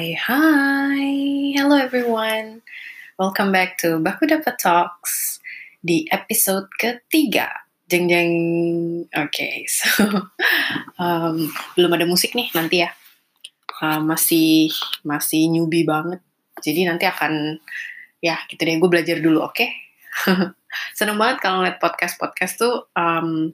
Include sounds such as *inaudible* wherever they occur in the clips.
Hai hai, hello everyone. Welcome back to Baku Dapat Talks di episode ketiga. Jeng jeng. Oke, okay, *laughs* so um, belum ada musik nih nanti ya. Uh, masih masih newbie banget. Jadi nanti akan ya gitu deh. Gue belajar dulu, oke? Okay? *laughs* Seneng banget kalau ngeliat podcast podcast tuh. Um,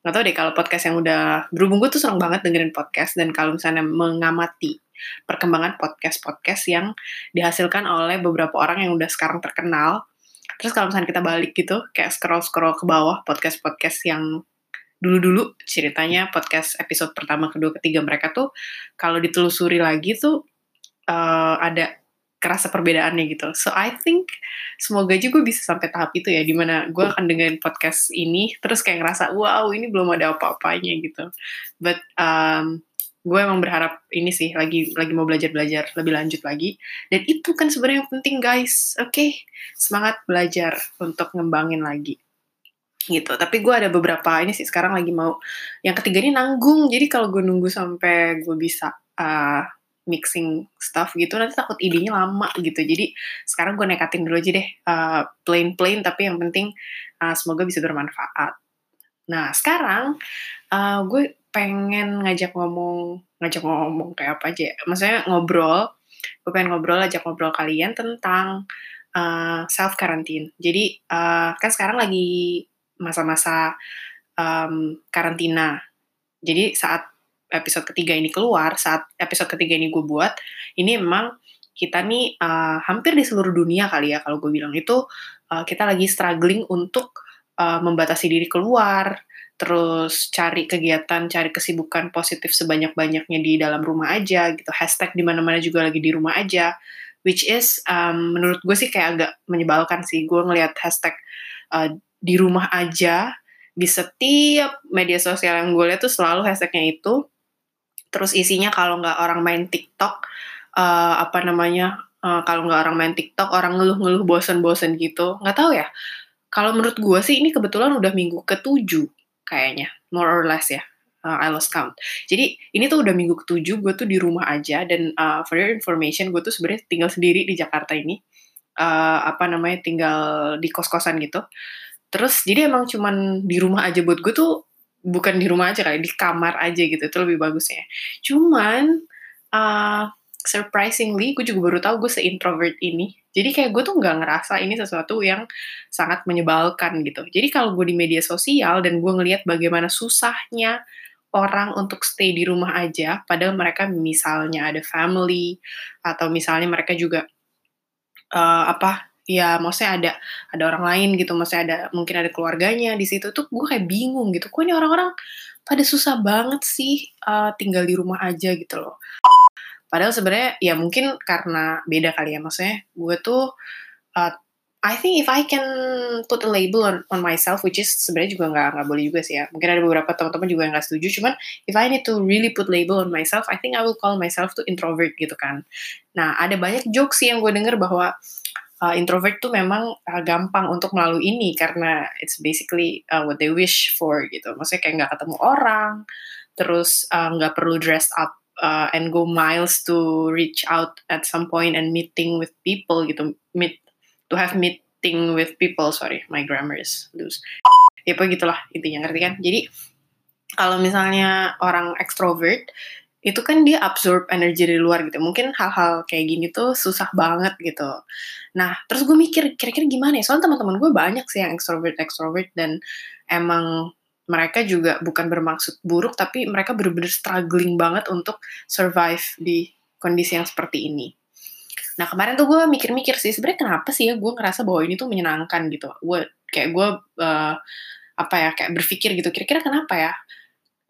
nggak tau deh kalau podcast yang udah berhubung gue tuh seneng banget dengerin podcast dan kalau misalnya mengamati perkembangan podcast-podcast yang dihasilkan oleh beberapa orang yang udah sekarang terkenal. Terus kalau misalnya kita balik gitu, kayak scroll-scroll ke bawah podcast-podcast yang dulu-dulu ceritanya podcast episode pertama, kedua, ketiga mereka tuh kalau ditelusuri lagi tuh uh, ada kerasa perbedaannya gitu. So I think semoga gue bisa sampai tahap itu ya, di mana gue akan dengerin podcast ini, terus kayak ngerasa wow ini belum ada apa-apanya gitu. But um, gue emang berharap ini sih lagi lagi mau belajar belajar lebih lanjut lagi. Dan itu kan sebenarnya yang penting guys. Oke okay? semangat belajar untuk ngembangin lagi. Gitu. Tapi gue ada beberapa ini sih sekarang lagi mau yang ketiga ini nanggung. Jadi kalau gue nunggu sampai gue bisa uh, mixing stuff gitu nanti takut idenya lama gitu. Jadi sekarang gue nekatin dulu aja deh uh, plain plain tapi yang penting uh, semoga bisa bermanfaat. Nah sekarang uh, gue pengen ngajak ngomong ngajak ngomong kayak apa aja ya? maksudnya ngobrol gue pengen ngobrol ajak ngobrol kalian tentang uh, self quarantine jadi uh, kan sekarang lagi masa-masa um, karantina. Jadi saat episode ketiga ini keluar saat episode ketiga ini gue buat ini memang kita nih uh, hampir di seluruh dunia kali ya kalau gue bilang. Itu uh, kita lagi struggling untuk uh, membatasi diri keluar terus cari kegiatan, cari kesibukan positif sebanyak-banyaknya di dalam rumah aja gitu. Hashtag di mana-mana juga lagi di rumah aja. Which is um, menurut gue sih kayak agak menyebalkan sih. Gue ngelihat hashtag uh, di rumah aja di setiap media sosial yang gue lihat tuh selalu hashtagnya itu. Terus isinya kalau nggak orang main TikTok, uh, apa namanya? Uh, kalau nggak orang main TikTok, orang ngeluh-ngeluh bosen-bosen gitu. Nggak tahu ya. Kalau menurut gue sih ini kebetulan udah minggu ketujuh kayaknya more or less ya uh, I lost count. Jadi ini tuh udah minggu ketujuh gue tuh di rumah aja dan uh, for your information gue tuh sebenarnya tinggal sendiri di Jakarta ini. Uh, apa namanya tinggal di kos-kosan gitu. Terus jadi emang cuman di rumah aja buat gue tuh bukan di rumah aja kayak di kamar aja gitu itu lebih bagusnya. Cuman uh, surprisingly gue juga baru tahu gue seintrovert ini jadi kayak gue tuh nggak ngerasa ini sesuatu yang sangat menyebalkan gitu. Jadi kalau gue di media sosial dan gue ngelihat bagaimana susahnya orang untuk stay di rumah aja padahal mereka misalnya ada family atau misalnya mereka juga uh, apa ya maksudnya ada ada orang lain gitu maksudnya ada mungkin ada keluarganya di situ tuh gue kayak bingung gitu. Kok ini orang-orang pada susah banget sih uh, tinggal di rumah aja gitu loh Padahal sebenarnya ya mungkin karena beda kali ya maksudnya gue tuh uh, I think if I can put a label on, on myself, which is sebenarnya juga nggak nggak boleh juga sih ya. Mungkin ada beberapa teman-teman juga yang nggak setuju. Cuman if I need to really put label on myself, I think I will call myself to introvert gitu kan. Nah ada banyak jokes sih yang gue denger bahwa uh, introvert tuh memang uh, gampang untuk melalui ini karena it's basically uh, what they wish for gitu. Maksudnya kayak nggak ketemu orang, terus uh, nggak uh, perlu dress up uh, and go miles to reach out at some point and meeting with people gitu. Meet to have meeting with people sorry my grammar is loose. Ya apa gitulah intinya ngerti kan? Jadi kalau misalnya orang extrovert itu kan dia absorb energi dari luar gitu. Mungkin hal-hal kayak gini tuh susah banget gitu. Nah terus gue mikir kira-kira gimana ya? Soalnya teman-teman gue banyak sih yang extrovert extrovert dan emang mereka juga bukan bermaksud buruk tapi mereka benar-benar struggling banget untuk survive di kondisi yang seperti ini. Nah kemarin tuh gue mikir-mikir sih sebenarnya kenapa sih ya gue ngerasa bahwa ini tuh menyenangkan gitu. Gue kayak gue uh, apa ya kayak berpikir gitu kira-kira kenapa ya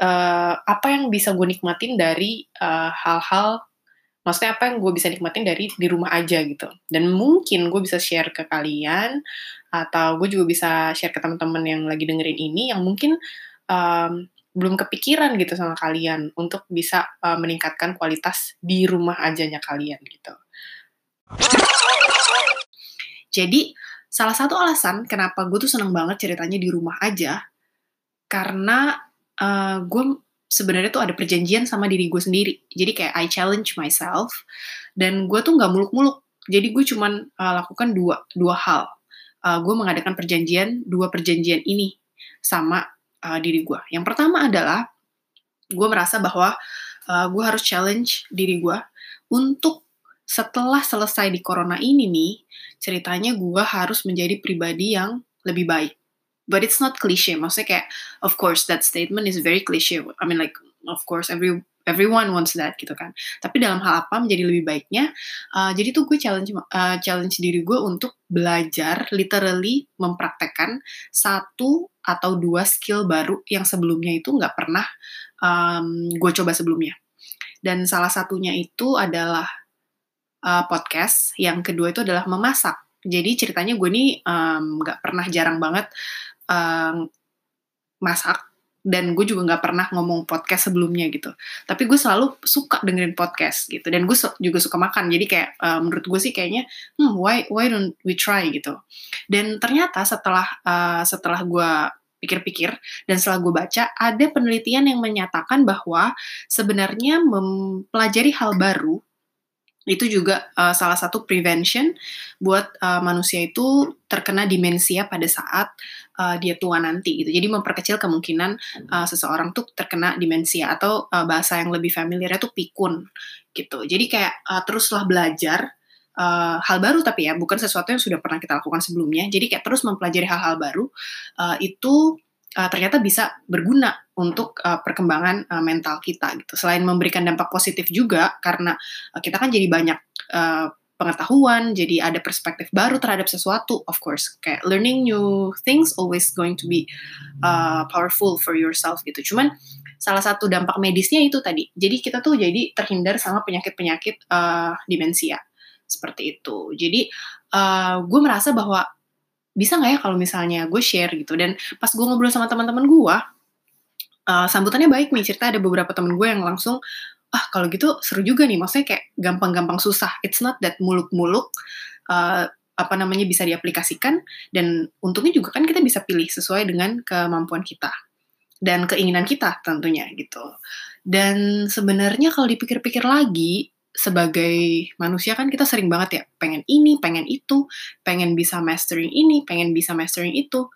uh, apa yang bisa gue nikmatin dari eh, hal-hal uh, maksudnya apa yang gue bisa nikmatin dari di rumah aja gitu dan mungkin gue bisa share ke kalian atau gue juga bisa share ke teman-teman yang lagi dengerin ini yang mungkin um, belum kepikiran gitu sama kalian untuk bisa uh, meningkatkan kualitas di rumah ajanya kalian gitu. Jadi salah satu alasan kenapa gue tuh seneng banget ceritanya di rumah aja karena uh, gue sebenarnya tuh ada perjanjian sama diri gue sendiri. Jadi kayak I challenge myself dan gue tuh nggak muluk-muluk. Jadi gue cuman uh, lakukan dua dua hal. Uh, gue mengadakan perjanjian dua perjanjian ini sama uh, diri gue. Yang pertama adalah gue merasa bahwa uh, gue harus challenge diri gue untuk setelah selesai di corona ini nih, ceritanya gue harus menjadi pribadi yang lebih baik but it's not cliche. Maksudnya kayak of course that statement is very cliche. I mean like of course every everyone wants that gitu kan. Tapi dalam hal apa menjadi lebih baiknya? Uh, jadi tuh gue challenge uh, challenge diri gue untuk belajar literally mempraktekkan satu atau dua skill baru yang sebelumnya itu nggak pernah um, gue coba sebelumnya. Dan salah satunya itu adalah uh, podcast. Yang kedua itu adalah memasak. Jadi ceritanya gue nih nggak um, pernah jarang banget um, masak dan gue juga nggak pernah ngomong podcast sebelumnya gitu. Tapi gue selalu suka dengerin podcast gitu dan gue juga suka makan. Jadi kayak uh, menurut gue sih kayaknya hmm why why don't we try gitu. Dan ternyata setelah uh, setelah gue pikir-pikir dan setelah gue baca ada penelitian yang menyatakan bahwa sebenarnya mempelajari hal baru itu juga uh, salah satu prevention buat uh, manusia itu terkena demensia pada saat uh, dia tua nanti gitu. Jadi memperkecil kemungkinan uh, seseorang tuh terkena demensia atau uh, bahasa yang lebih familiar itu pikun gitu. Jadi kayak uh, teruslah belajar uh, hal baru tapi ya bukan sesuatu yang sudah pernah kita lakukan sebelumnya. Jadi kayak terus mempelajari hal-hal baru uh, itu uh, ternyata bisa berguna untuk uh, perkembangan uh, mental kita gitu. Selain memberikan dampak positif juga karena uh, kita kan jadi banyak uh, pengetahuan, jadi ada perspektif baru terhadap sesuatu. Of course, kayak learning new things always going to be uh, powerful for yourself gitu. Cuman salah satu dampak medisnya itu tadi. Jadi kita tuh jadi terhindar sama penyakit-penyakit uh, demensia seperti itu. Jadi uh, gue merasa bahwa bisa nggak ya kalau misalnya gue share gitu? Dan pas gue ngobrol sama teman-teman gue uh, sambutannya baik nih. Cerita ada beberapa temen gue yang langsung ah kalau gitu seru juga nih. Maksudnya kayak gampang-gampang susah. It's not that muluk-muluk uh, apa namanya bisa diaplikasikan. Dan untungnya juga kan kita bisa pilih sesuai dengan kemampuan kita dan keinginan kita tentunya gitu. Dan sebenarnya kalau dipikir-pikir lagi sebagai manusia kan kita sering banget ya pengen ini, pengen itu, pengen bisa mastering ini, pengen bisa mastering itu,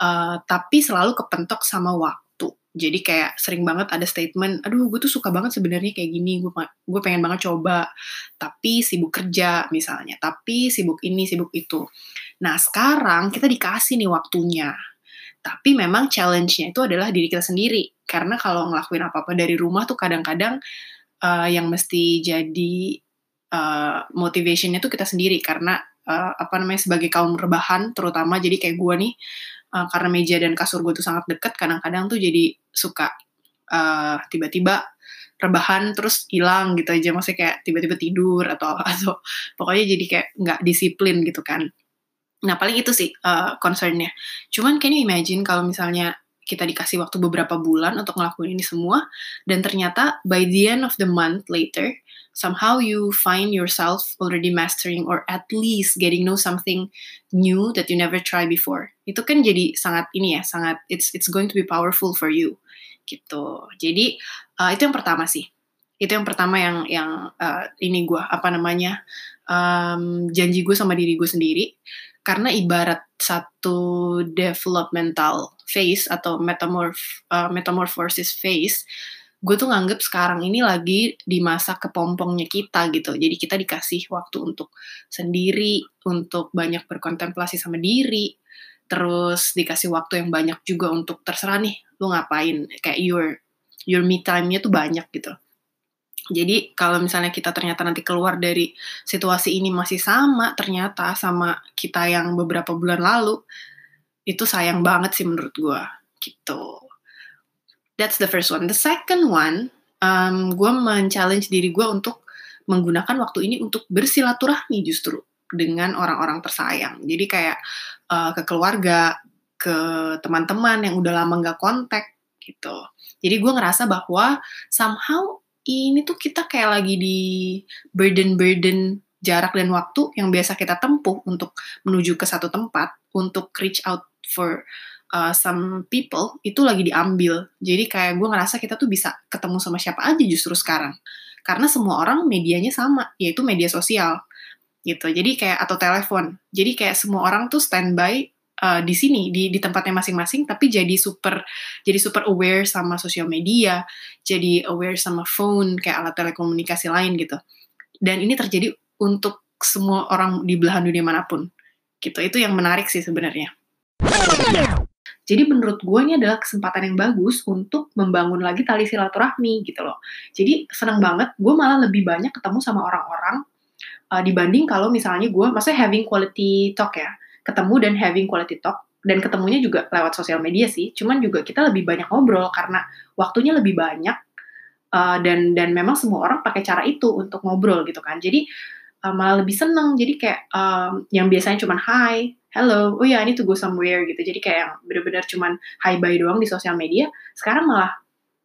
uh, tapi selalu kepentok sama waktu. Jadi kayak sering banget ada statement, aduh gue tuh suka banget sebenarnya kayak gini, gue gue pengen banget coba, tapi sibuk kerja misalnya, tapi sibuk ini, sibuk itu. Nah sekarang kita dikasih nih waktunya, tapi memang challenge-nya itu adalah diri kita sendiri. Karena kalau ngelakuin apa-apa dari rumah tuh kadang-kadang uh, yang mesti jadi uh, motivationnya tuh kita sendiri. Karena uh, apa namanya sebagai kaum rebahan terutama jadi kayak gue nih uh, karena meja dan kasur gue tuh sangat deket kadang-kadang tuh jadi suka uh, tiba-tiba rebahan terus hilang gitu aja. Maksudnya kayak tiba-tiba tidur atau *laughs* atau pokoknya jadi kayak nggak disiplin gitu kan. Nah paling itu sih uh, concernnya. Cuman can you imagine kalau misalnya kita dikasih waktu beberapa bulan untuk ngelakuin ini semua dan ternyata by the end of the month later somehow you find yourself already mastering or at least getting know something new that you never try before. Itu kan jadi sangat ini ya sangat it's it's going to be powerful for you gitu. Jadi uh, itu yang pertama sih. Itu yang pertama yang yang uh, ini gue apa namanya um, janji gue sama diri gue sendiri karena ibarat satu developmental phase atau metamorph uh, metamorphosis phase gue tuh nganggep sekarang ini lagi di masa kepompongnya kita gitu. Jadi kita dikasih waktu untuk sendiri untuk banyak berkontemplasi sama diri terus dikasih waktu yang banyak juga untuk terserah nih lu ngapain? Kayak your your me time-nya tuh banyak gitu jadi kalau misalnya kita ternyata nanti keluar dari situasi ini masih sama ternyata sama kita yang beberapa bulan lalu, itu sayang banget sih menurut gue gitu. That's the first one. The second one, um, gue men-challenge diri gue untuk menggunakan waktu ini untuk bersilaturahmi justru dengan orang-orang tersayang. Jadi kayak uh, ke keluarga, ke teman-teman yang udah lama gak kontak gitu. Jadi gue ngerasa bahwa somehow ini tuh kita kayak lagi di burden-burden jarak dan waktu yang biasa kita tempuh untuk menuju ke satu tempat, untuk reach out for uh, some people itu lagi diambil. Jadi kayak gue ngerasa kita tuh bisa ketemu sama siapa aja justru sekarang. Karena semua orang medianya sama, yaitu media sosial gitu. Jadi kayak atau telepon. Jadi kayak semua orang tuh standby uh, di sini di di tempatnya masing-masing tapi jadi super jadi super aware sama sosial media jadi aware sama phone kayak alat telekomunikasi lain gitu. Dan ini terjadi untuk semua orang di belahan dunia mana pun. Gitu itu yang menarik sih sebenarnya. Jadi menurut gue ini adalah kesempatan yang bagus untuk membangun lagi tali silaturahmi gitu loh. Jadi senang banget, gue malah lebih banyak ketemu sama orang-orang uh, dibanding kalau misalnya gue, maksudnya having quality talk ya ketemu dan having quality talk. Dan ketemunya juga lewat sosial media sih. Cuman juga kita lebih banyak ngobrol karena waktunya lebih banyak uh, dan dan memang semua orang pakai cara itu untuk ngobrol gitu kan. Jadi uh, malah lebih seneng. Jadi kayak um, yang biasanya cuman hi hello oh ya yeah, ini to go somewhere gitu. Jadi kayak yang bener-bener cuman hi bye doang di sosial media. Sekarang malah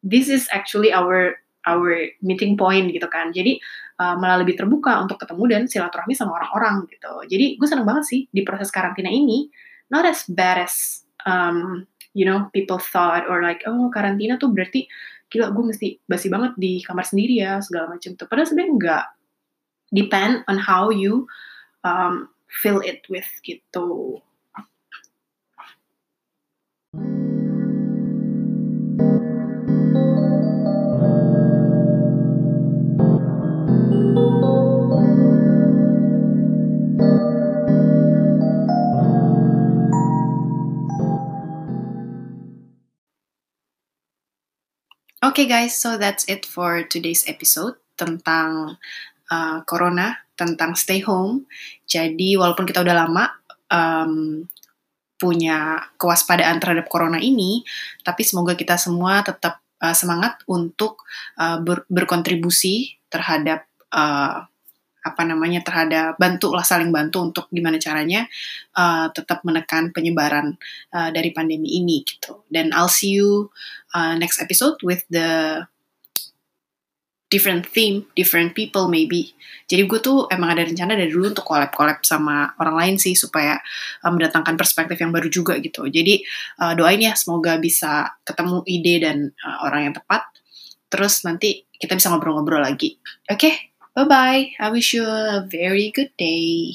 this is actually our our meeting point gitu kan. Jadi uh, malah lebih terbuka untuk ketemu dan silaturahmi sama orang-orang gitu. Jadi gue seneng banget sih di proses karantina ini not as bad as um, you know people thought or like oh karantina tuh berarti gila gue mesti basi banget di kamar sendiri ya segala macam tuh. Padahal sebenarnya enggak. Depend on how you um, fill it with gitu. Okay guys, so that's it for today's episode tentang uh, corona, tentang stay home. Jadi walaupun kita udah lama um, punya kewaspadaan terhadap corona ini, tapi semoga kita semua tetap uh, semangat untuk uh, ber berkontribusi terhadap uh, apa namanya terhadap bantu lah saling bantu untuk gimana caranya uh, tetap menekan penyebaran uh, dari pandemi ini gitu. Dan I'll see you uh, next episode with the different theme, different people maybe. Jadi gue tuh emang ada rencana dari dulu untuk collab-collab sama orang lain sih supaya uh, mendatangkan perspektif yang baru juga gitu. Jadi uh, doain ya semoga bisa ketemu ide dan uh, orang yang tepat. Terus nanti kita bisa ngobrol-ngobrol lagi. Oke? Okay? Bye bye. I wish you a very good day.